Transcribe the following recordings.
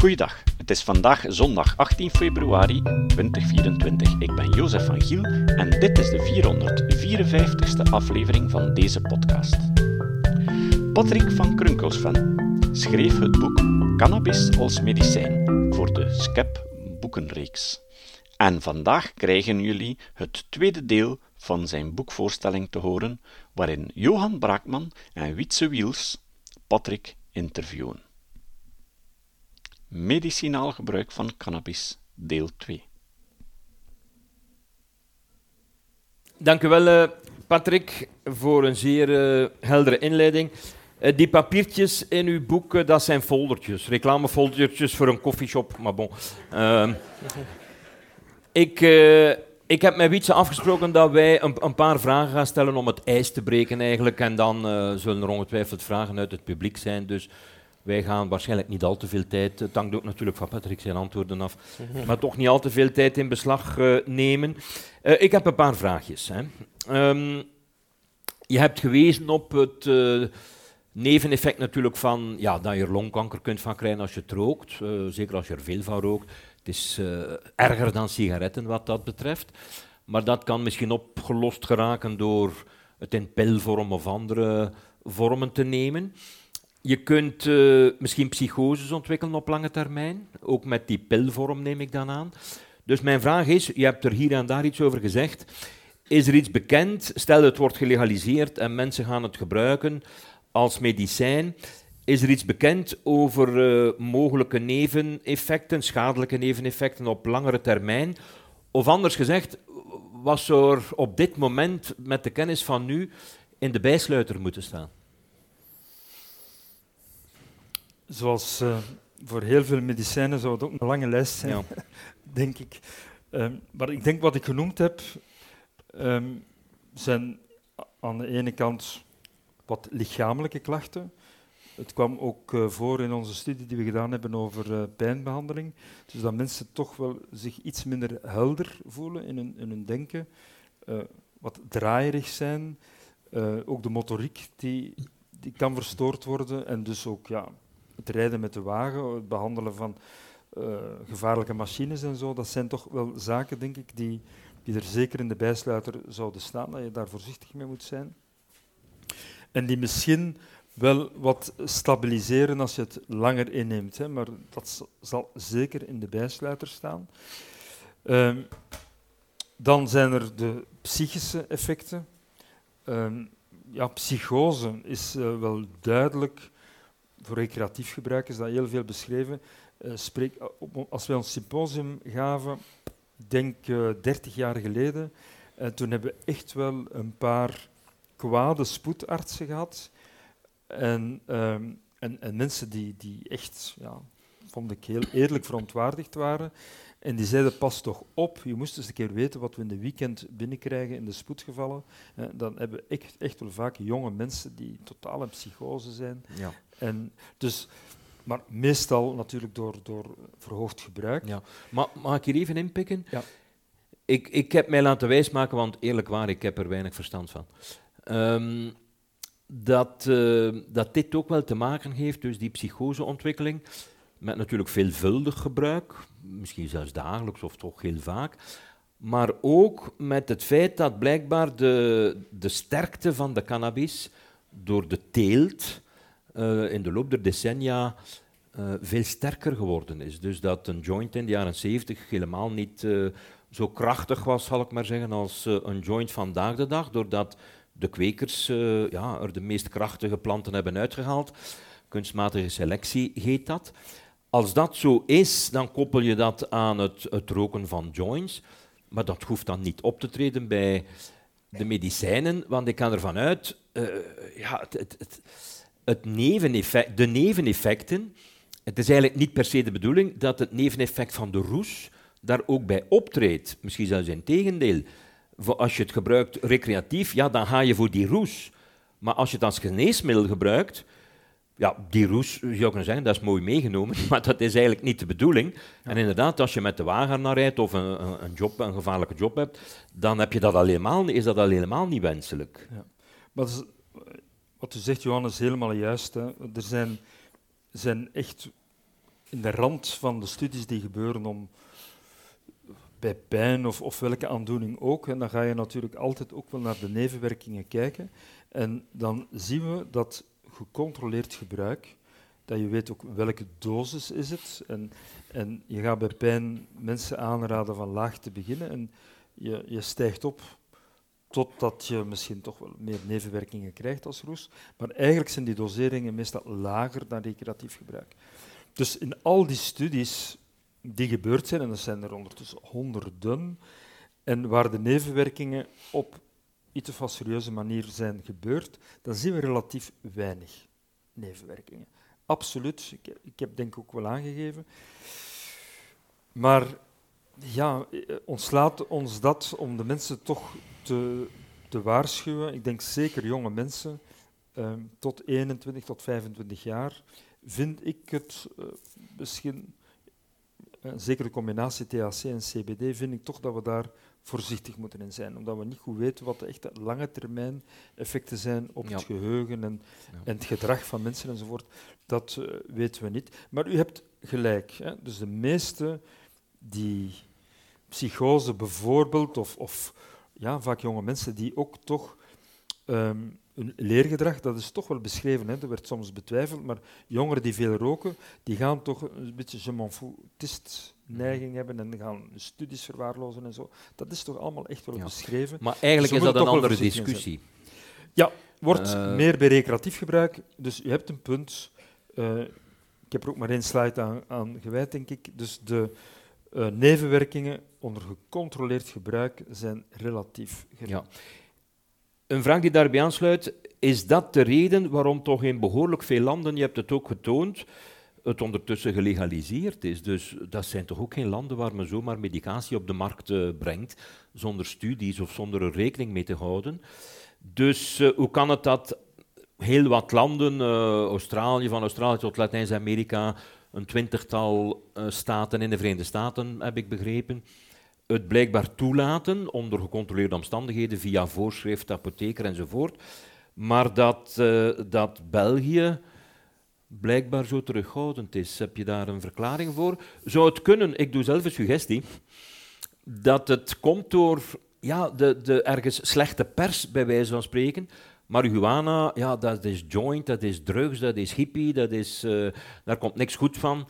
Goeiedag, het is vandaag zondag 18 februari 2024. Ik ben Jozef van Giel en dit is de 454ste aflevering van deze podcast. Patrick van Krunkelsven schreef het boek Cannabis als medicijn voor de Skep boekenreeks. En vandaag krijgen jullie het tweede deel van zijn boekvoorstelling te horen, waarin Johan Braakman en Wietse Wiels Patrick interviewen. Medicinaal gebruik van cannabis, deel 2. Dank u wel, eh, Patrick, voor een zeer uh, heldere inleiding. Uh, die papiertjes in uw boek, dat zijn foldertjes, reclamefoldertjes voor een koffieshop, maar bon. Ehm, ik, ik heb met Wietse afgesproken dat wij een, een, paar vragen gaan stellen om het ijs te breken eigenlijk. En dan zullen er ongetwijfeld vragen uit het publiek zijn. Dus wij gaan waarschijnlijk niet al te veel tijd, het hangt ook natuurlijk van Patrick zijn antwoorden af, mhm. maar toch niet al te veel tijd in beslag uh, nemen. Uh, ik heb een paar vraagjes. Hè. Um, je hebt gewezen op het uh, neveneffect natuurlijk van ja, dat je er longkanker kunt van krijgen als je het rookt, zeker als je er veel van rookt. Het is erger dan sigaretten wat dat betreft, maar dat kan misschien opgelost geraken door het in pilvorm of andere vormen te nemen. Je kunt uh, misschien psychoses ontwikkelen op lange termijn, ook met die pilvorm neem ik dan aan. Dus mijn vraag is, je hebt er hier en daar iets over gezegd, is er iets bekend, stel het wordt gelegaliseerd en mensen gaan het gebruiken als medicijn, is er iets bekend over uh, mogelijke neveneffecten, schadelijke neveneffecten op langere termijn? Of anders gezegd, was er op dit moment met de kennis van nu in de bijsluiter moeten staan? Zoals uh, voor heel veel medicijnen zou het ook een lange lijst zijn, ja. denk ik. Um, maar ik denk wat ik genoemd heb, um, zijn aan de ene kant wat lichamelijke klachten. Het kwam ook uh, voor in onze studie die we gedaan hebben over uh, pijnbehandeling. Dus dat mensen toch wel zich iets minder helder voelen in hun, in hun denken, wat draaierig zijn. ook de motoriek die, die kan verstoord worden en dus ook ja, het rijden met de wagen, het behandelen van uh, gevaarlijke machines en zo, dat zijn toch wel zaken, denk ik, die, die er zeker in de bijsluiter zouden staan, dat je daar voorzichtig mee moet zijn. En die misschien wel wat stabiliseren als je het langer inneemt, hè, maar dat zal zeker in de bijsluiter staan. Um, dan zijn er de psychische effecten. Um, ja, psychose is uh, wel duidelijk voor recreatief gebruik is dat heel veel beschreven. Uh, spreek, als wij ons symposium gaven, denk uh, eh, 30 jaar geleden, toen hebben we echt wel een paar kwade spoedartsen gehad. En, um, en, en, mensen die, die echt, ja, vond ik heel eerlijk verontwaardigd waren. En die zeiden, pas toch op, je moest eens een keer weten wat we in de weekend binnenkrijgen in de spoedgevallen. Eh, dan hebben we echt, echt wel vaak jonge mensen die totaal in psychose zijn. Ja. En dus, maar meestal natuurlijk door, door verhoogd gebruik. Ja. Maar mag ik hier even inpikken? Ja. Ik, ik heb mij laten wijsmaken, want eerlijk waar, ik heb er weinig verstand van. Um, dat, uh, dat dit ook wel te maken heeft, dus die psychoseontwikkeling, met natuurlijk veelvuldig gebruik, misschien zelfs dagelijks of toch heel vaak, maar ook met het feit dat blijkbaar de, de sterkte van de cannabis door de teelt uh, in de loop der decennia uh, veel sterker geworden is. Dus dat een joint in de jaren 70 helemaal niet uh, zo krachtig was, zal ik maar zeggen, als een joint vandaag de dag, doordat de kwekers ja, er de meest krachtige planten hebben uitgehaald. Kunstmatige selectie heet dat. Als dat zo is, dan koppel je dat aan het, het roken van joints. Maar dat hoeft dan niet op te treden bij de medicijnen, want ik ga ervan uit, uh, ja, het, het, het, het neveneffect, de neveneffecten. Het is eigenlijk niet per se de bedoeling dat het neveneffect van de roes daar ook bij optreedt. Misschien zelfs in tegendeel. Als je het gebruikt recreatief, ja, dan ga je voor die roes. Maar als je het als geneesmiddel gebruikt, ja, die roes, zou kunnen zeggen, dat is mooi meegenomen, maar dat is eigenlijk niet de bedoeling. En inderdaad, als je met de wagen naar rijdt of een, een, job, een gevaarlijke job hebt, dan heb je dat al helemaal, is dat al helemaal niet wenselijk. Ja. Maar is, wat u zegt, Johan, is helemaal juist. Hè. Er zijn, zijn echt in de rand van de studies die gebeuren om bij pijn of, of welke aandoening ook. En dan ga je natuurlijk altijd ook wel naar de nevenwerkingen kijken. En dan zien we dat gecontroleerd gebruik, dat je weet ook welke dosis is het. En, en je gaat bij pijn mensen aanraden van laag te beginnen. En je, je stijgt op totdat je misschien toch wel meer nevenwerkingen krijgt als roes. Maar eigenlijk zijn die doseringen meestal lager dan recreatief gebruik. Dus in al die studies die gebeurd zijn, en dat zijn er ondertussen honderden, en waar de nevenwerkingen op iets of wat serieuze manier zijn gebeurd, dan zien we relatief weinig nevenwerkingen. Absoluut, ik, heb denk ik ook wel aangegeven. Maar ja, ontslaat ons dat om de mensen toch te, te waarschuwen. Ik denk zeker jonge mensen, ehm, tot 21 tot 25 jaar, vind ik het uh, misschien, zeker de combinatie THC en CBD, vind ik toch dat we daar voorzichtig moeten in zijn. Omdat we niet goed weten wat de echte lange termijn effecten zijn op het geheugen en, en, het gedrag van mensen enzovoort. Dat uh, weten we niet. Maar u hebt gelijk. Hè? Dus de meeste die psychose bijvoorbeeld, of, of ja, vaak jonge mensen die ook toch um, hun leergedrag, dat is toch wel beschreven, hè, dat werd soms betwijfeld, maar jongeren die veel roken, die gaan toch een beetje je m'en foutist neiging hebben en gaan studies verwaarlozen en zo. Dat is toch allemaal echt wel beschreven. Maar eigenlijk dus is dat een andere discussie. Ja, wordt uh, meer bij recreatief gebruik. Dus je hebt een punt. Uh, ik heb er ook maar één slide aan, aan gewijd, denk ik. Dus de uh, nevenwerkingen onder gecontroleerd gebruik zijn relatief gering. Ja. Een vraag die daarbij aansluit, is dat de reden waarom toch in behoorlijk veel landen, je hebt het ook getoond, het ondertussen gelegaliseerd is. Dus dat zijn toch ook geen landen waar men zomaar medicatie op de markt uh, brengt, zonder studies of zonder er rekening mee te houden. Dus uh, hoe kan het dat heel wat landen, uh, Australië, van Australië tot Latijns-Amerika, een twintigtal staten in de Verenigde Staten, heb ik begrepen, het blijkbaar toelaten onder gecontroleerde omstandigheden via voorschrift, apotheker enzovoort, maar dat, dat België blijkbaar zo terughoudend is. Heb je daar een verklaring voor? Zou het kunnen, ik doe zelf een suggestie, dat het komt door ja, de, de ergens slechte pers, bij wijze van spreken. Marihuana, ja, dat is joint, dat is drugs, dat is hippie, dat is, uh, daar komt niks goed van.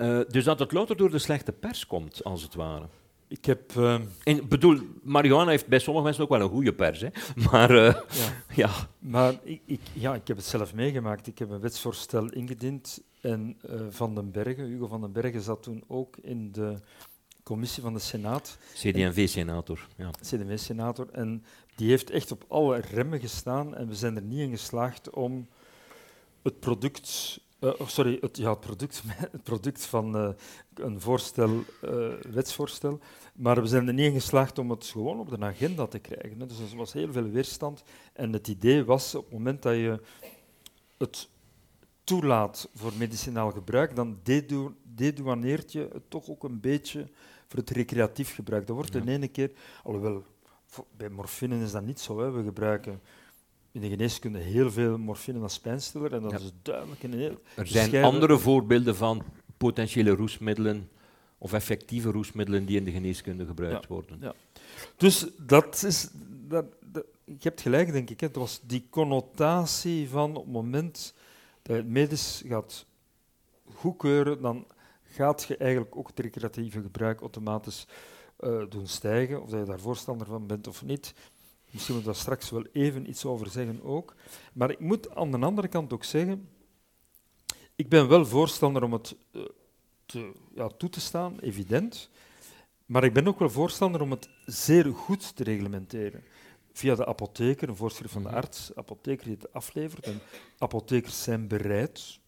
Uh, dus dat het louter door de slechte pers komt, als het ware. Ik heb... Uh... En, bedoel, marihuana heeft bij sommige mensen ook wel een goede pers, hè? Maar, uh, ja. ja. Maar ik, ik, ja, ik heb het zelf meegemaakt. Ik heb een wetsvoorstel ingediend en uh, Van den Bergen, Hugo van den Bergen, zat toen ook in de commissie van de Senaat. CD&V-senator, ja. CD&V-senator. En die heeft echt op alle remmen gestaan en we zijn er niet in geslaagd om het product uh, sorry, het, ja, het, product, het product van uh, een voorstel, uh, wetsvoorstel. Maar we zijn er niet in geslaagd om het gewoon op de agenda te krijgen. Hè. Dus er was heel veel weerstand. En het idee was, op het moment dat je het toelaat voor medicinaal gebruik, dan dedu dedouaneert je het toch ook een beetje voor het recreatief gebruik. Dat wordt ja. in ene keer, alhoewel bij morfine is dat niet zo. Hè. We gebruiken in de geneeskunde heel veel morfine als pijnstiller en dat ja. is duidelijk een heel... Er zijn andere voorbeelden van potentiële roesmiddelen of effectieve roesmiddelen die in de geneeskunde gebruikt ja. worden. Ja. Dus dat is... Dat, dat, je hebt gelijk, denk ik. Het was die connotatie van op het moment dat je het medisch gaat goedkeuren, dan gaat je eigenlijk ook het recreatieve gebruik automatisch uh, doen stijgen, of dat je daar voorstander van bent of niet. Misschien moeten we daar straks wel even iets over zeggen ook. Maar ik moet aan de andere kant ook zeggen, ik ben wel voorstander om het uh, te, ja, toe te staan, evident. Maar ik ben ook wel voorstander om het zeer goed te reglementeren. Via de apotheker, een voorschrift van de mhm. arts, apotheker die het aflevert. En apothekers zijn bereid,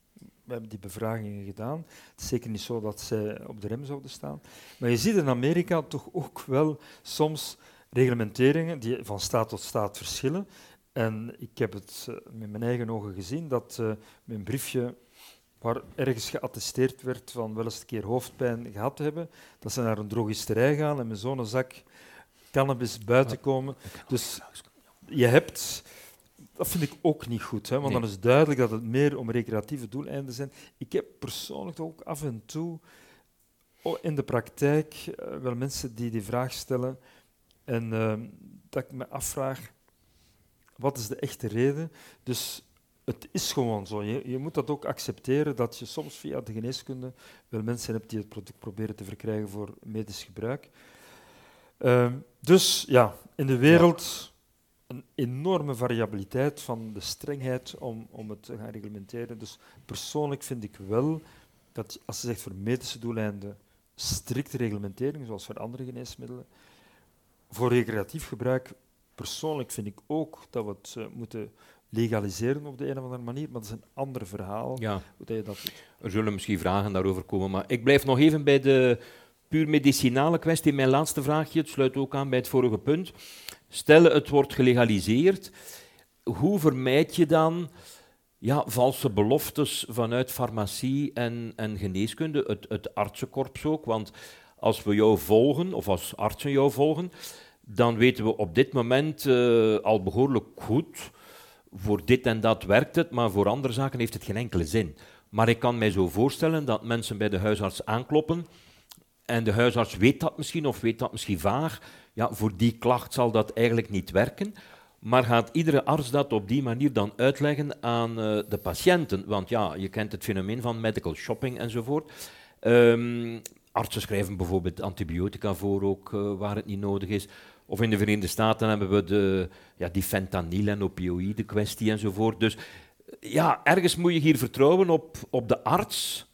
we hebben die bevragingen gedaan. Het is zeker niet zo dat zij op de rem zouden staan. Maar je ziet in Amerika toch ook wel soms reglementeringen die van staat tot staat verschillen. En ik heb het uh, met mijn eigen ogen gezien dat uh, mijn briefje waar ergens geattesteerd werd van wel eens een keer hoofdpijn gehad te hebben, dat ze naar een drogisterij gaan en met zo'n zak cannabis buiten komen. Dus je hebt dat vind ik ook niet goed, hè, want dan is duidelijk dat het meer om recreatieve doeleinden zijn. Ik heb persoonlijk ook af en toe in de praktijk uh, wel mensen die die vraag stellen en ehm, dat ik me afvraag, wat is de echte reden? Dus het is gewoon zo. Je, je, moet dat ook accepteren dat je soms via de geneeskunde wel mensen hebt die het product proberen te verkrijgen voor medisch gebruik. Ehm, dus ja, in de wereld een enorme variabiliteit van de strengheid om, om het te gaan reglementeren. Dus persoonlijk vind ik wel dat als je zegt voor medische doeleinden strikte reglementering, zoals voor andere geneesmiddelen, voor recreatief gebruik, persoonlijk vind ik ook dat we het uh, moeten legaliseren op de een of andere manier, maar dat is een ander verhaal. Ja. Hoe je dat Er zullen misschien vragen daarover komen, maar ik blijf nog even bij de puur medicinale kwestie. Mijn laatste vraagje, het sluit ook aan bij het vorige punt. Stel, het wordt gelegaliseerd. Hoe vermijd je dan ja, valse beloftes vanuit farmacie en, en geneeskunde, het, het artsenkorps ook? Want als we jou volgen, of als artsen jou volgen, dan weten we op dit moment uh, al behoorlijk goed voor dit en dat werkt het, maar voor andere zaken heeft het geen enkele zin. Maar ik kan mij zo voorstellen dat mensen bij de huisarts aankloppen en de huisarts weet dat misschien of weet dat misschien vaag. Ja, voor die klacht zal dat eigenlijk niet werken. Maar gaat iedere arts dat op die manier dan uitleggen aan uh, de patiënten? Want ja, je kent het fenomeen van medical shopping enzovoort. Um, artsen schrijven bijvoorbeeld antibiotica voor, ook uh, waar het niet nodig is. Of in de Verenigde Staten hebben we de, ja, die fentanyl- en opioïde kwestie enzovoort. Dus ja, ergens moet je hier vertrouwen op, op de arts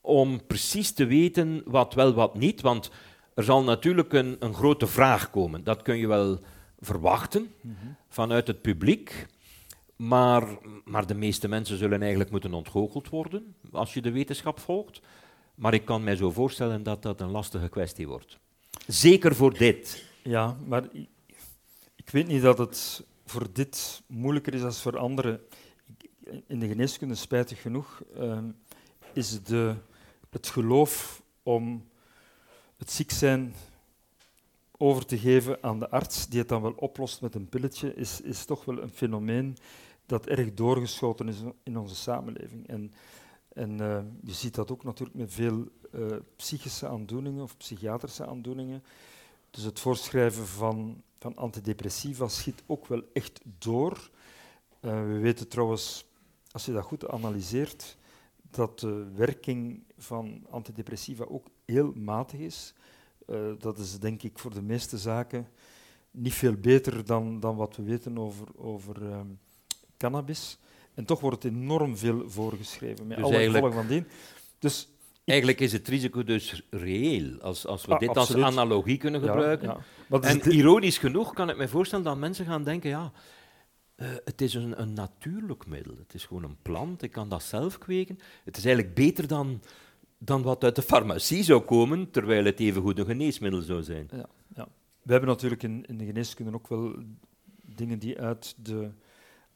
om precies te weten wat wel, wat niet. Want er zal natuurlijk een, een grote vraag komen. Dat kun je wel verwachten mhm. vanuit het publiek. Maar, maar de meeste mensen zullen eigenlijk moeten ontgoocheld worden als je de wetenschap volgt. Maar ik kan mij zo voorstellen dat dat een lastige kwestie wordt. Zeker voor dit. Ja, maar ik, weet niet dat het voor dit moeilijker is dan voor andere. In de geneeskunde, spijtig genoeg, ehm, is de, het geloof om het ziek zijn over te geven aan de arts, die het dan wel oplost met een pilletje, is, is toch wel een fenomeen dat erg doorgeschoten is in onze samenleving. En, en uh, je ziet dat ook natuurlijk met veel uh, psychische aandoeningen of psychiatrische aandoeningen. Dus het voorschrijven van, van antidepressiva schiet ook wel echt door. Uh, we weten trouwens, als je dat goed analyseert, dat de werking van antidepressiva ook heel matig is. Dat is denk ik voor de meeste zaken niet veel beter dan, dan wat we weten over, over um, cannabis. En toch wordt het enorm veel voorgeschreven, met dus alle gevolgen van dien. Dus Eigenlijk is het risico dus reëel, als, als we ah, dit als analogie kunnen gebruiken. Ja, En ironisch genoeg kan ik me voorstellen dat mensen gaan denken, ja, uh, het is een, een natuurlijk middel. Het is gewoon een plant, ik kan dat zelf kweken. Het is eigenlijk beter dan, dan wat uit de farmacie zou komen, terwijl het evengoed een geneesmiddel zou zijn. Ja, ja. We hebben natuurlijk in, in de geneeskunde ook wel dingen die uit, de,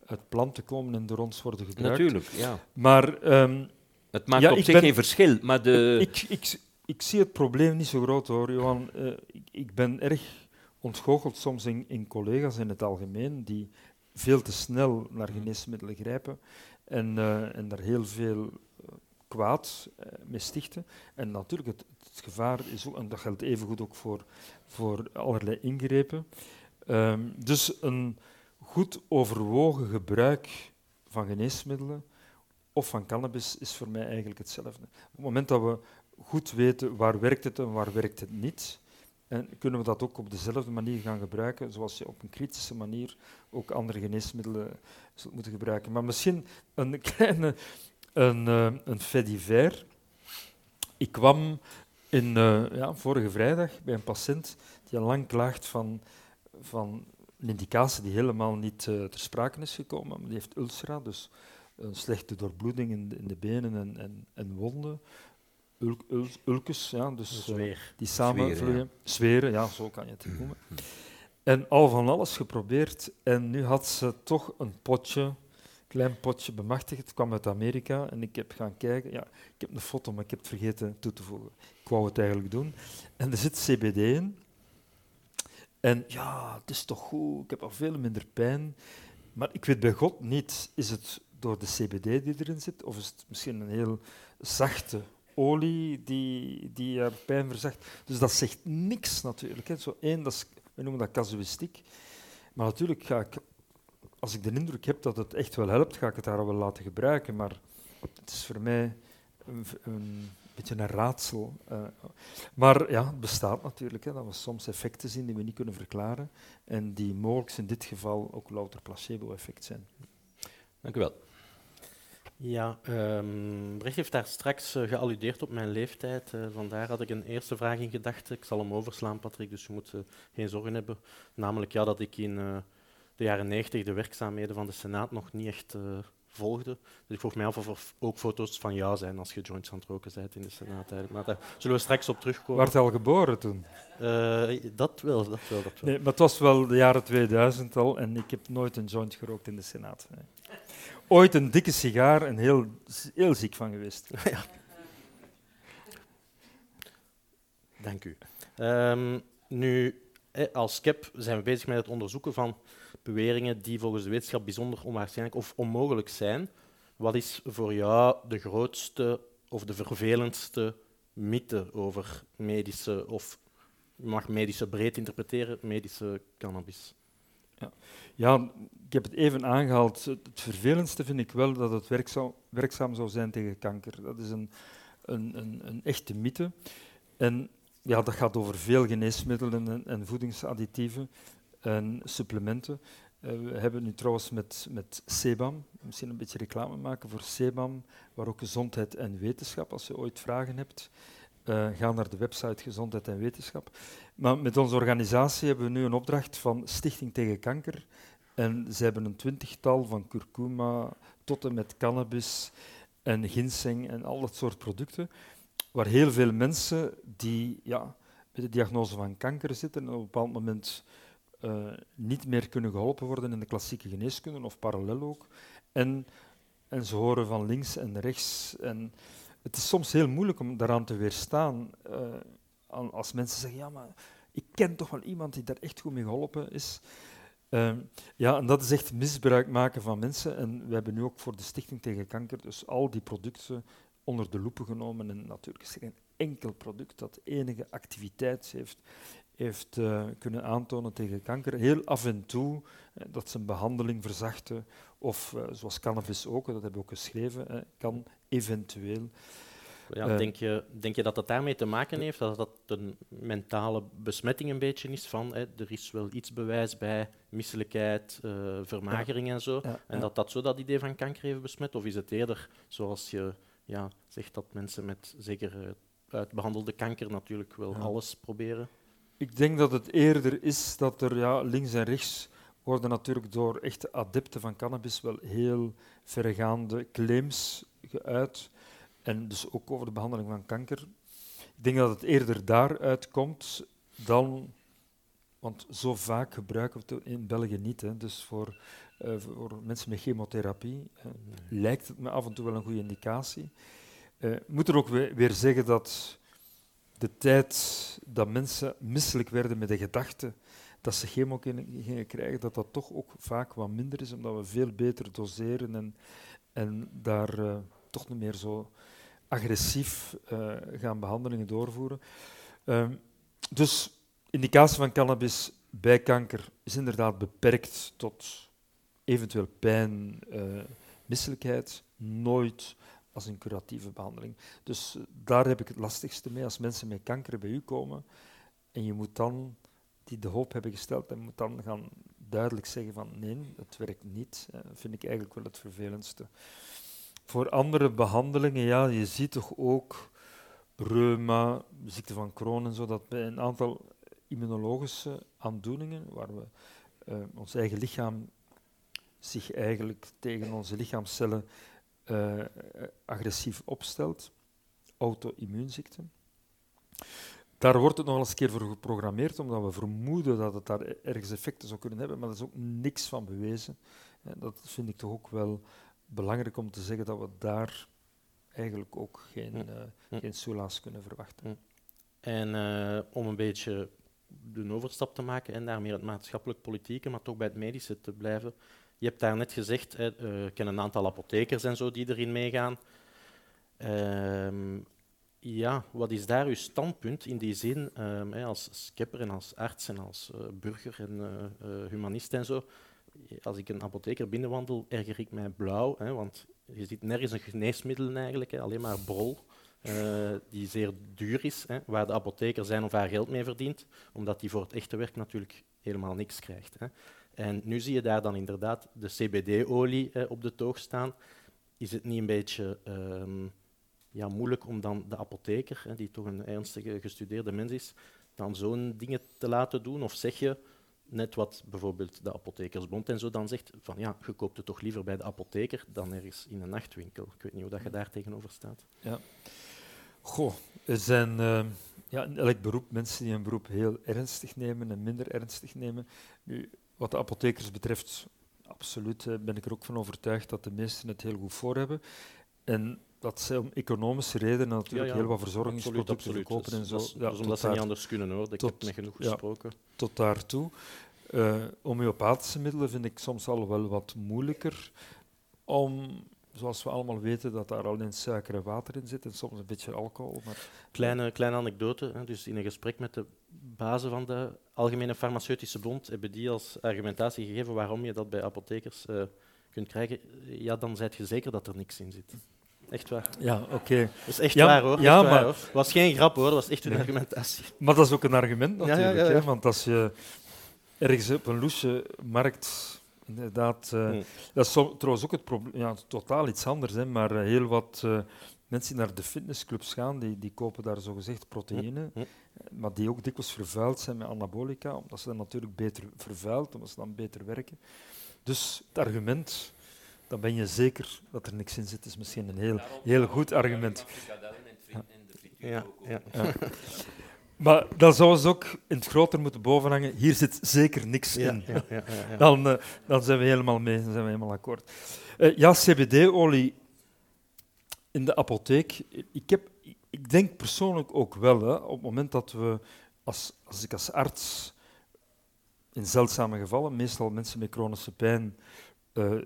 uit planten komen en door ons worden gebruikt. Natuurlijk, ja. Maar... Um, het maakt op zich geen verschil, maar de... Ik, ik, ik, zie het probleem niet zo groot hoor, Johan. Uh, ik, ik, ben erg ontgoocheld soms in, in, collega's in het algemeen die veel te snel naar geneesmiddelen grijpen en, uh, en daar heel veel uh, kwaad mee stichten. En natuurlijk, het, het, gevaar is ook, en dat geldt evengoed ook voor, voor allerlei ingrepen. Um, dus een goed overwogen gebruik van geneesmiddelen of van cannabis is voor mij eigenlijk hetzelfde. Op het moment dat we goed weten waar werkt het en waar werkt het niet, en kunnen we dat ook op dezelfde manier gaan gebruiken, zoals je op een kritische manier ook andere geneesmiddelen zult moeten gebruiken. Maar misschien een kleine een, uh, een fait. Ik kwam in, uh, ja, vorige vrijdag bij een patiënt die al lang klaagt van, van een indicatie die helemaal niet uh, ter sprake is gekomen. Maar die heeft ulcera, dus een slechte doorbloeding in de, in de benen en, en, en wonden. Ul, ja, dus uh, die samenvloeien. Zweren, ja, zo kan je het noemen. En al van alles geprobeerd. En nu had ze toch een potje, klein potje bemachtigd. Het kwam uit Amerika en ik heb gaan kijken. Ja, ik heb een foto, maar ik heb het vergeten toe te voegen. Ik wou het eigenlijk doen. En er zit CBD in. En ja, het is toch goed, ik heb al veel minder pijn. Maar ik weet bij God niet, is het door de CBD die erin zit, of is het misschien een heel zachte olie die, die er pijn verzacht. Dus dat zegt niks natuurlijk. Hè. Zo één, dat we noemen dat casuïstiek. Maar natuurlijk ga ik, als ik de indruk heb dat het echt wel helpt, ga ik het daar wel laten gebruiken. Maar het is voor mij een beetje een raadsel. Uh, maar ja, het bestaat natuurlijk, hè, dat we soms effecten zien die we niet kunnen verklaren en die mogelijk in dit geval ook louter placebo-effect zijn. Dank u wel. Ja, um, Brecht heeft daar straks uh, gealludeerd op mijn leeftijd. Uh, vandaar had ik een eerste vraag in gedachten. Ik zal hem overslaan, Patrick, dus je moet uh, geen zorgen hebben. Namelijk ja, dat ik in de jaren 90 de werkzaamheden van de Senaat nog niet echt volgde. Dus ik vroeg mij af of er ook foto's van jou zijn als je joints aan het roken bent in de Senaat. Maar daar zullen we straks op terugkomen. Werd al geboren toen? dat wel, dat wel. Dat wel. Nee, maar het was wel de jaren 2000 al en ik heb nooit een joint gerookt in de Senaat. Nee ooit een dikke sigaar en heel, heel ziek van geweest. Ja. Dank u. Um, nu, als SCEP zijn we bezig met het onderzoeken van beweringen die volgens de wetenschap bijzonder onwaarschijnlijk of onmogelijk zijn. Wat is voor jou de grootste of de vervelendste mythe over medische, of je mag medische breed interpreteren, medische cannabis? Ja. ja, ik heb het even aangehaald. Het vervelendste vind ik wel dat het werkzaam, werkzaam zou zijn tegen kanker. Dat is een, een, een, een echte mythe. En ja, dat gaat over veel geneesmiddelen en, en voedingsadditieven en supplementen. Uh, we hebben nu trouwens met, met misschien een beetje reclame maken voor Sebam, waar ook gezondheid en wetenschap, als je ooit vragen hebt, uh, ga naar de website Gezondheid en Wetenschap. Maar met onze organisatie hebben we nu een opdracht van Stichting tegen Kanker. En ze hebben een twintigtal van curcuma tot en met cannabis en ginseng en al dat soort producten, waar heel veel mensen die ja, met de diagnose van kanker zitten en op een bepaald moment uh, niet meer kunnen geholpen worden in de klassieke geneeskunde of parallel ook. En, en ze horen van links en rechts. En het is soms heel moeilijk om daaraan te weerstaan. Uh, als mensen zeggen, ja, maar ik ken toch wel iemand die daar echt goed mee geholpen is. Uh, ja, en dat is echt misbruik maken van mensen. En we hebben nu ook voor de Stichting tegen Kanker dus al die producten onder de loepen genomen. En natuurlijk is er geen enkel product dat enige activiteit heeft, heeft uh, kunnen aantonen tegen kanker. Heel af en toe uh, dat ze een behandeling verzachten, of uh, zoals cannabis ook, dat hebben we ook geschreven, kan eventueel ja, denk, je, denk je dat dat daarmee te maken heeft? Dat dat een mentale besmetting een beetje is van hè, er is wel iets bewijs bij misselijkheid, vermagering en zo. en dat dat zo dat idee van kanker heeft besmet? Of is het eerder zoals je ja, zegt dat mensen met zeker uh, uitbehandelde kanker natuurlijk wel alles proberen? Ik denk dat het eerder is dat er ja, links en rechts worden natuurlijk door echte adepten van cannabis wel heel verregaande claims geuit en dus ook over de behandeling van kanker. Ik denk dat het eerder daaruit komt dan, want zo vaak gebruiken we het in België niet. Hè. Dus voor, uh, voor mensen met chemotherapie uh, lijkt het me af en toe wel een goede indicatie. Ik moet er ook weer zeggen dat de tijd dat mensen misselijk werden met de gedachte dat ze chemo gingen krijgen, dat dat toch ook vaak wat minder is, omdat we veel beter doseren en, en daar toch niet meer zo agressief gaan behandelingen doorvoeren. Um, dus indicatie van cannabis bij kanker is inderdaad beperkt tot eventueel pijn, uh, misselijkheid, nooit als een curatieve behandeling. Dus uh, daar heb ik het lastigste mee als mensen met kanker bij u komen en je moet dan, die de hoop hebben gesteld, en moet dan gaan duidelijk zeggen van nee, het werkt niet. Dat vind ik eigenlijk wel het vervelendste. Voor andere behandelingen, ja, je ziet toch ook reuma, ziekte van Crohn en zo, dat bij een aantal immunologische aandoeningen, waar we uh, ons eigen lichaam zich eigenlijk tegen onze lichaamcellen uh, agressief opstelt, auto-immuunziekten. Daar wordt het nog eens een keer voor geprogrammeerd, omdat we vermoeden dat het daar ergens effecten zou kunnen hebben, maar er is ook niks van bewezen. Dat vind ik toch ook wel belangrijk om te zeggen dat we daar eigenlijk ook geen, uh, geen soelaas kunnen verwachten. En uh, om een beetje de overstap te maken en daar meer het maatschappelijk-politieke, maar toch bij het medische te blijven, Je hebt daar net gezegd, uh, ik ken een aantal apothekers en zo die erin meegaan. Ehm, ja, wat is daar uw standpunt in die zin, um, als skipper en als arts en als uh, burger en uh, humanist en zo? Als ik een apotheker binnenwandel, erger ik mij blauw, hè, want je ziet nergens een geneesmiddel eigenlijk, hè, alleen maar brol. Uh, die zeer duur is, hè, waar de apotheker zijn of haar geld mee verdient, omdat die voor het echte werk natuurlijk helemaal niks krijgt. Hè. En nu zie je daar dan inderdaad de CBD-olie eh, op de toog staan. Is het niet een beetje um, ja, moeilijk om dan de apotheker, hè, die toch een ernstige gestudeerde mens is, dan zo'n dingen te laten doen? Of zeg je, net wat bijvoorbeeld de apothekersbond en zo dan zegt, van ja, je koopt het toch liever bij de apotheker dan ergens in een nachtwinkel. Ik weet niet hoe dat je daar tegenover staat. Ja. Goh, er zijn uh, ja, in elk beroep mensen die een beroep heel ernstig nemen en minder ernstig nemen. Nu, wat de apothekers betreft, absoluut uh, ben ik er ook van overtuigd dat de meesten het heel goed voor hebben. En dat ze om economische redenen natuurlijk heel wat verzorgingsproducten verkopen en zo. Dat is, omdat ze niet anders kunnen hoor. Ik heb met genoeg gesproken. tot daartoe. Uh, homeopathische middelen vind ik soms al wel wat moeilijker om zoals we allemaal weten, dat daar alleen suiker en water in zit en soms een beetje alcohol. Maar kleine, kleine anekdote. Hè. Dus in een gesprek met de bazen van de Algemene Farmaceutische Bond hebben die als argumentatie gegeven waarom je dat bij apothekers uh, kunt krijgen. Ja, dan zijt je zeker dat er niks in zit. Echt waar. Ja, oké. Okay. Dat is echt waar hoor. Ja, maar... Het was geen grap hoor, dat was echt een argumentatie. Maar dat is ook een argument natuurlijk. Ja, hè? Want als je ergens op een loesje markt Inderdaad. Uh, mm. Dat is trouwens ook het probleem. Ja, totaal iets anders, hè, maar uh, heel wat uh, mensen die naar de fitnessclubs gaan, die, die kopen daar zogezegd proteïne, mm. maar die ook dikwijls vervuild zijn met anabolica, omdat ze dan natuurlijk beter vervuild, omdat ze dan beter werken. Dus het argument, dan ben je zeker dat er niks in zit, is misschien een heel, heel goed argument. Ja, ja. ja. Maar dan zouden ze ook in het groter moeten bovenhangen. Hier zit zeker niks in. Ja, ja, dan, uh, dan zijn we helemaal mee, dan zijn we helemaal akkoord. Uh, ja, CBD-olie in de apotheek. Ik, heb, ik denk persoonlijk ook wel, hè, op het moment dat we, als, als ik als arts in zeldzame gevallen, meestal mensen met chronische pijn, uh,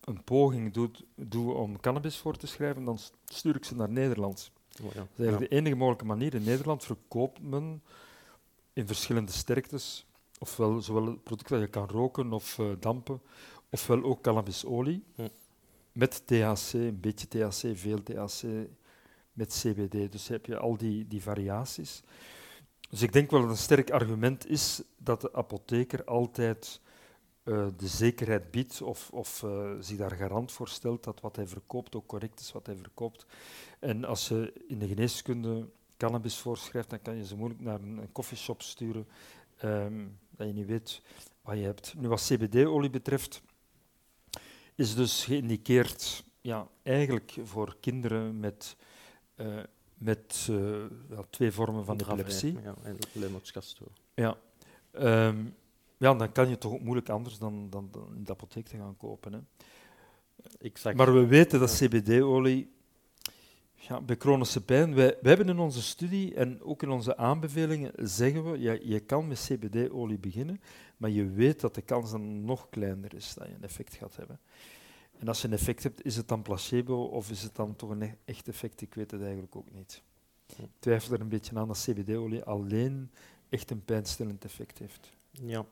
een poging doe, doe om cannabis voor te schrijven, dan stuur ik ze naar Nederland. Oh, ja. Dat is de enige mogelijke manier. In Nederland verkoopt men in verschillende sterktes, ofwel zowel producten dat je kan roken of uh, dampen, ofwel ook cannabisolie hm. met THC, een beetje THC, veel THC, met CBD. Dus heb je al die, die variaties. Dus ik denk wel dat een sterk argument is dat de apotheker altijd uh, de zekerheid biedt of, of uh, zich daar garant voor stelt dat wat hij verkoopt ook correct is wat hij verkoopt. En als je in de geneeskunde cannabis voorschrijft, dan kan je ze moeilijk naar een, koffieshop sturen, um, dat je niet weet wat je hebt. Nu, wat CBD-olie betreft, is dus geïndiceerd ja, eigenlijk voor kinderen met, uh, met uh, twee vormen van epilepsie. Ja, en Lennox-Gastaut. Ja. Um, ja, dan kan je toch ook moeilijk anders dan, dan, dan in de apotheek te gaan kopen. Hè. Exact. Maar we weten dat CBD-olie ja, bij chronische pijn, wij, wij hebben in onze studie en ook in onze aanbevelingen zeggen we, ja, je kan met CBD-olie beginnen, maar je weet dat de kans dan nog kleiner is dat je een effect gaat hebben. En als je een effect hebt, is het dan placebo of is het dan toch een echt effect? Ik weet het eigenlijk ook niet. Ik twijfel er een beetje aan dat CBD-olie alleen echt een pijnstillend effect heeft. Ja.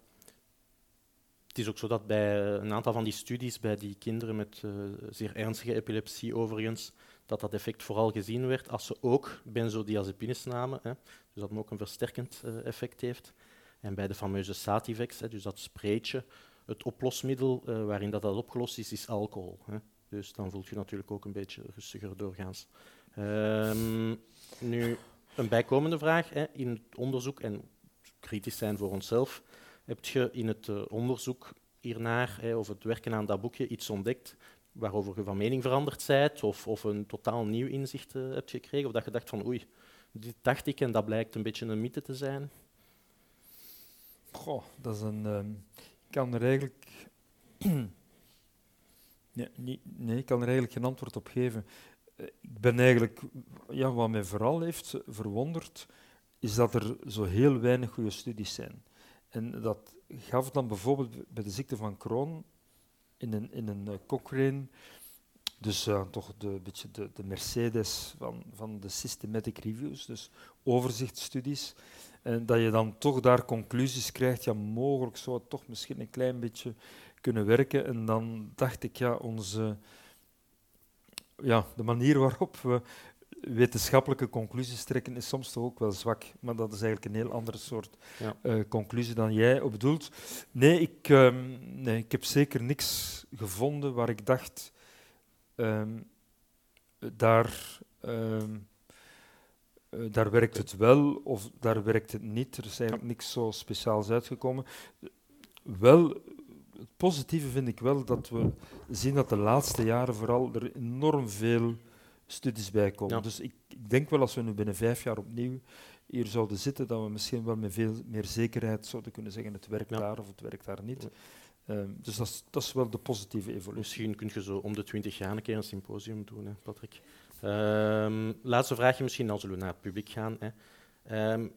Het is ook zo dat bij een aantal van die studies, bij die kinderen met uh, zeer ernstige epilepsie overigens, dat dat effect vooral gezien werd als ze ook benzodiazepines namen, hè, dus dat ook een versterkend uh, effect heeft. En bij de fameuze Sativex, hè, dus dat spreetje, het oplosmiddel uh, waarin dat, dat opgelost is, is alcohol. Hè. Dus dan voelt je natuurlijk ook een beetje rustiger doorgaans. Um, nu, een bijkomende vraag. Hè, in het onderzoek, en kritisch zijn voor onszelf, heb je in het uh, onderzoek hiernaar, of het werken aan dat boekje, iets ontdekt waarover je van mening veranderd bent, of, of een totaal nieuw inzicht uh, hebt gekregen, of dat je dacht van oei, dit dacht ik en dat blijkt een beetje een mythe te zijn? Goh, dat is een... Uh, ik kan er eigenlijk... nee, nee, ik kan er eigenlijk geen antwoord op geven. Uh, ik ben eigenlijk... Ja, wat mij vooral heeft verwonderd, is dat er zo heel weinig goede studies zijn. En dat gaf dan bijvoorbeeld bij de ziekte van Crohn in een, in een Cochrane. Dus toch de, beetje de, de Mercedes van, van de systematic reviews, dus overzichtsstudies. En dat je dan toch daar conclusies krijgt, ja, mogelijk zou het toch misschien een klein beetje kunnen werken. En dan dacht ik, ja, onze, ja de manier waarop we wetenschappelijke conclusies trekken is soms toch ook wel zwak. Maar dat is eigenlijk een heel andere soort ja. uh, conclusie dan jij op bedoelt. Nee ik, um, nee, ik heb zeker niks gevonden waar ik dacht, um, daar... Um, uh, daar werkt het wel of daar werkt het niet. Er is eigenlijk niks zo speciaals uitgekomen. Wel, het positieve vind ik wel dat we zien dat de laatste jaren vooral er enorm veel studies bij komen. Dus ik, ik, denk wel als we nu binnen vijf jaar opnieuw hier zouden zitten, dat we misschien wel met veel meer zekerheid zouden kunnen zeggen het werkt daar of het werkt daar niet. Um, dus dat is, dat is wel de positieve evolutie. Misschien kun je zo om de twintig jaar een keer een symposium doen, hè, Patrick. Um, laatste vraagje misschien, dan zullen we naar het publiek gaan. Hè. Um,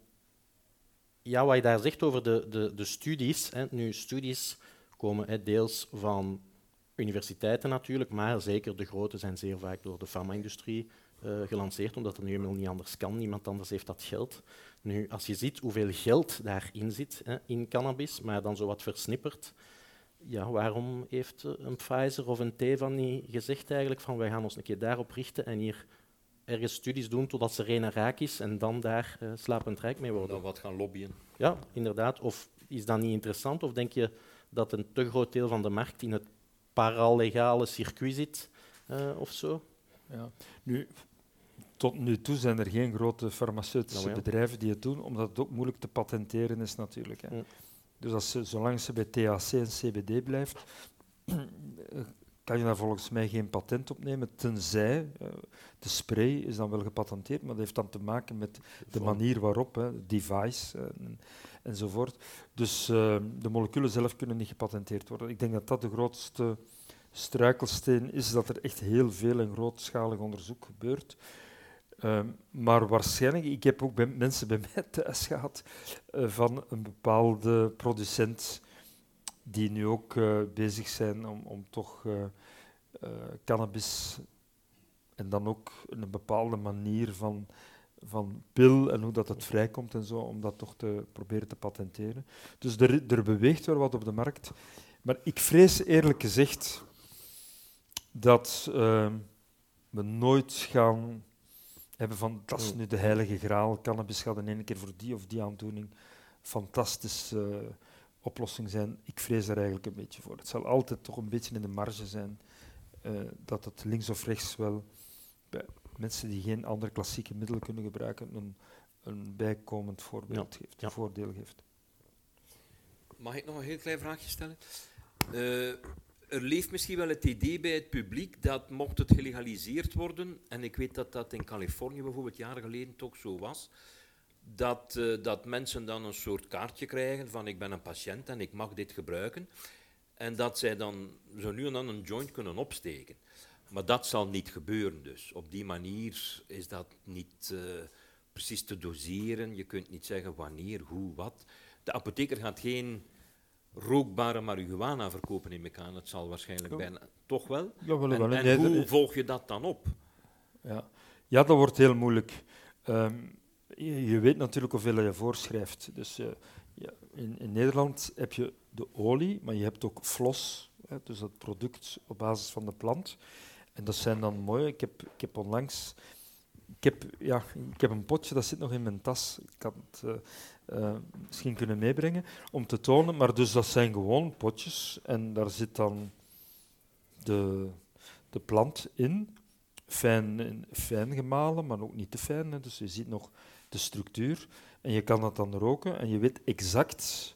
ja, wat je daar zegt over de, de, de studies. Hè. Nu, studies komen hè, deels van universiteiten natuurlijk, maar zeker de grote zijn zeer vaak door de farma-industrie uh, gelanceerd, omdat het nu helemaal niet anders kan. Niemand anders heeft dat geld. Nu, als je ziet hoeveel geld daarin zit, hè, in cannabis, maar dan zo wat versnipperd, ja, waarom heeft een Pfizer of een Teva niet gezegd eigenlijk van wij gaan ons een keer daarop richten en hier ergens studies doen totdat ze rena raak is en dan daar uh, slapend rijk mee worden? Dan wat gaan lobbyen. Ja, inderdaad. Of is dat niet interessant? Of denk je dat een te groot deel van de markt in het paralegale circuit zit uh, of zo? Ja. Nu, tot nu toe zijn er geen grote farmaceutische nou, ja. bedrijven die het doen, omdat het ook moeilijk te patenteren is natuurlijk. Hè. Ja. Dus als ze, zolang ze bij THC en CBD blijft, kan je daar volgens mij geen patent op nemen, tenzij uh, de spray is dan wel gepatenteerd, maar dat heeft dan te maken met de manier waarop, hè, device en, enzovoort. Dus uh, de moleculen zelf kunnen niet gepatenteerd worden. Ik denk dat dat de grootste struikelsteen is, dat er echt heel veel en grootschalig onderzoek gebeurt. Um, maar waarschijnlijk, ik heb ook bij mensen bij mij thuis gehad uh, van een bepaalde producent die nu ook uh, bezig zijn om, om toch uh, cannabis en dan ook een bepaalde manier van, van pil en hoe dat het vrijkomt en zo, om dat toch te proberen te patenteren. Dus er, er beweegt wel wat op de markt. Maar ik vrees eerlijk gezegd dat ehm, we nooit gaan hebben van dat is nu de heilige graal, cannabis gaat in één keer voor die of die aandoening fantastische uh, oplossing zijn. Ik vrees daar eigenlijk een beetje voor. Het zal altijd toch een beetje in de marge zijn uh, dat het links of rechts wel mensen die geen andere klassieke middelen kunnen gebruiken een, een bijkomend voorbeeld ja. geeft, ja. voordeel geeft. Mag ik nog een heel klein vraagje stellen? Uh, er leeft misschien wel het idee bij het publiek dat mocht het gelegaliseerd worden, en ik weet dat dat in Californië bijvoorbeeld jaren geleden toch zo was, dat, uh, dat mensen dan een soort kaartje krijgen van ik ben een patiënt en ik mag dit gebruiken. En dat zij dan zo nu en dan een joint kunnen opsteken. Maar dat zal niet gebeuren dus. Op die manier is dat niet uh, precies te doseren. Je kunt niet zeggen wanneer, hoe, wat. De apotheker gaat geen rookbare marihuana verkopen in elkaar. Dat zal waarschijnlijk bijna toch wel. Ja, wel, en, hoe volg je dat dan op? Ja, ja dat wordt heel moeilijk. Um, je, je, weet natuurlijk hoeveel je voorschrijft. Dus uh, ja, in, in, Nederland heb je de olie, maar je hebt ook flos, hè, dus dat product op basis van de plant. En dat zijn dan mooie. Ik heb, ik heb onlangs ik heb, ja, ik heb een potje, dat zit nog in mijn tas. Ik had het uh, uh, misschien kunnen meebrengen om te tonen. Maar dus dat zijn gewoon potjes en daar zit dan de, de plant in. Fijn, fijn gemalen, maar ook niet te fijn. Hè. Dus je ziet nog de structuur. En je kan dat dan roken en je weet exact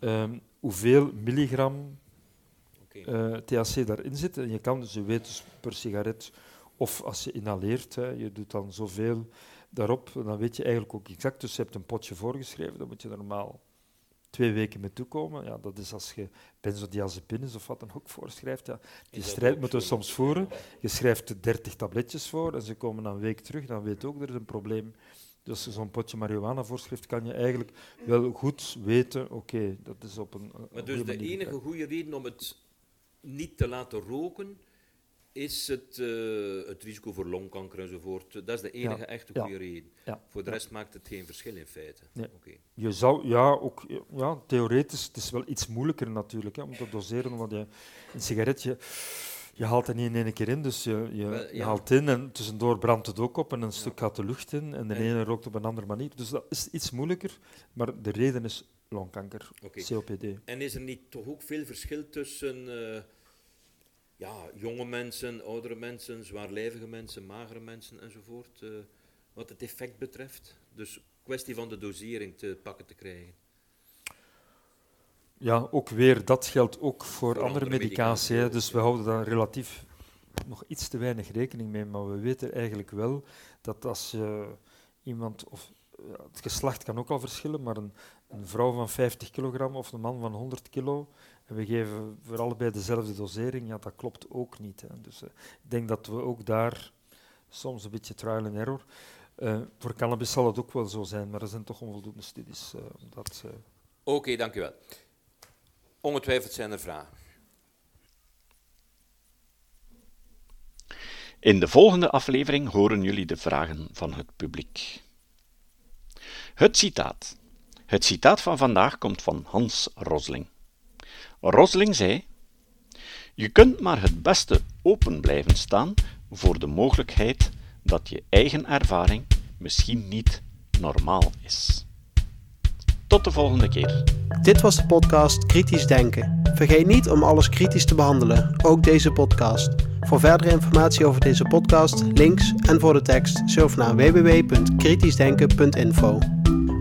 um, hoeveel milligram uh, eh, THC daarin zit. En je kan dus, je weet dus per sigaret of als je inhaleert, hè, je doet dan zoveel daarop, dan weet je eigenlijk ook exact. Dus je hebt een potje voorgeschreven, dan moet je normaal twee weken mee toekomen. Ja, dat is als je benzodiazepines of wat dan ook voorschrijft. Ja. Die strijd moeten we soms voeren. Je schrijft 30 tabletjes voor en ze komen dan een week terug, dan weet je ook, er is een probleem. Dus zo'n potje marihuana voorschrift, kan je eigenlijk wel goed weten, oké, okay, dat is op een... Maar dus de enige goede reden om het niet te laten roken is het, uh, het risico voor longkanker enzovoort. Dat is de enige echte goede reden. Voor de rest maakt het geen verschil in feite. Nee. Je zou, ja, ook ja, theoretisch, het is wel iets moeilijker natuurlijk hè, om te doseren, omdat je een sigaretje, je haalt het niet in één keer in, dus je, je, je haalt in en tussendoor brandt het ook op en een stuk gaat de lucht in en de ene rookt op een andere manier. Dus dat is iets moeilijker, maar de reden is longkanker, COPD. En is er niet toch ook veel verschil tussen... Uh, ja, jonge mensen, oudere mensen, zwaarlijvige mensen, magere mensen enzovoort, uh, wat het effect betreft. Dus kwestie van de dosering te pakken te krijgen. Ja, ook weer, dat geldt ook voor, andere, medicatie. dus we houden daar relatief nog iets te weinig rekening mee, maar we weten eigenlijk wel dat als je iemand, of het geslacht kan ook al verschillen, maar een, een vrouw van 50 kilogram of een man van 100 kilo, en we geven voor allebei dezelfde dosering, ja, dat klopt ook niet. Hè. Dus uh, ik denk dat we ook daar soms een beetje trial and error. Uh, voor cannabis zal het ook wel zo zijn, maar er zijn toch onvoldoende studies. Uh, dat, Oké, okay, dank u wel. Ongetwijfeld zijn er vragen. In de volgende aflevering horen jullie de vragen van het publiek. Het citaat. Het citaat van vandaag komt van Hans Rosling. Rosling zei: Je kunt maar het beste open blijven staan voor de mogelijkheid dat je eigen ervaring misschien niet normaal is. Tot de volgende keer. Dit was de podcast Kritisch Denken. Vergeet niet om alles kritisch te behandelen, ook deze podcast. Voor verdere informatie over deze podcast, links en voor de tekst, surf naar www.kritischdenken.info.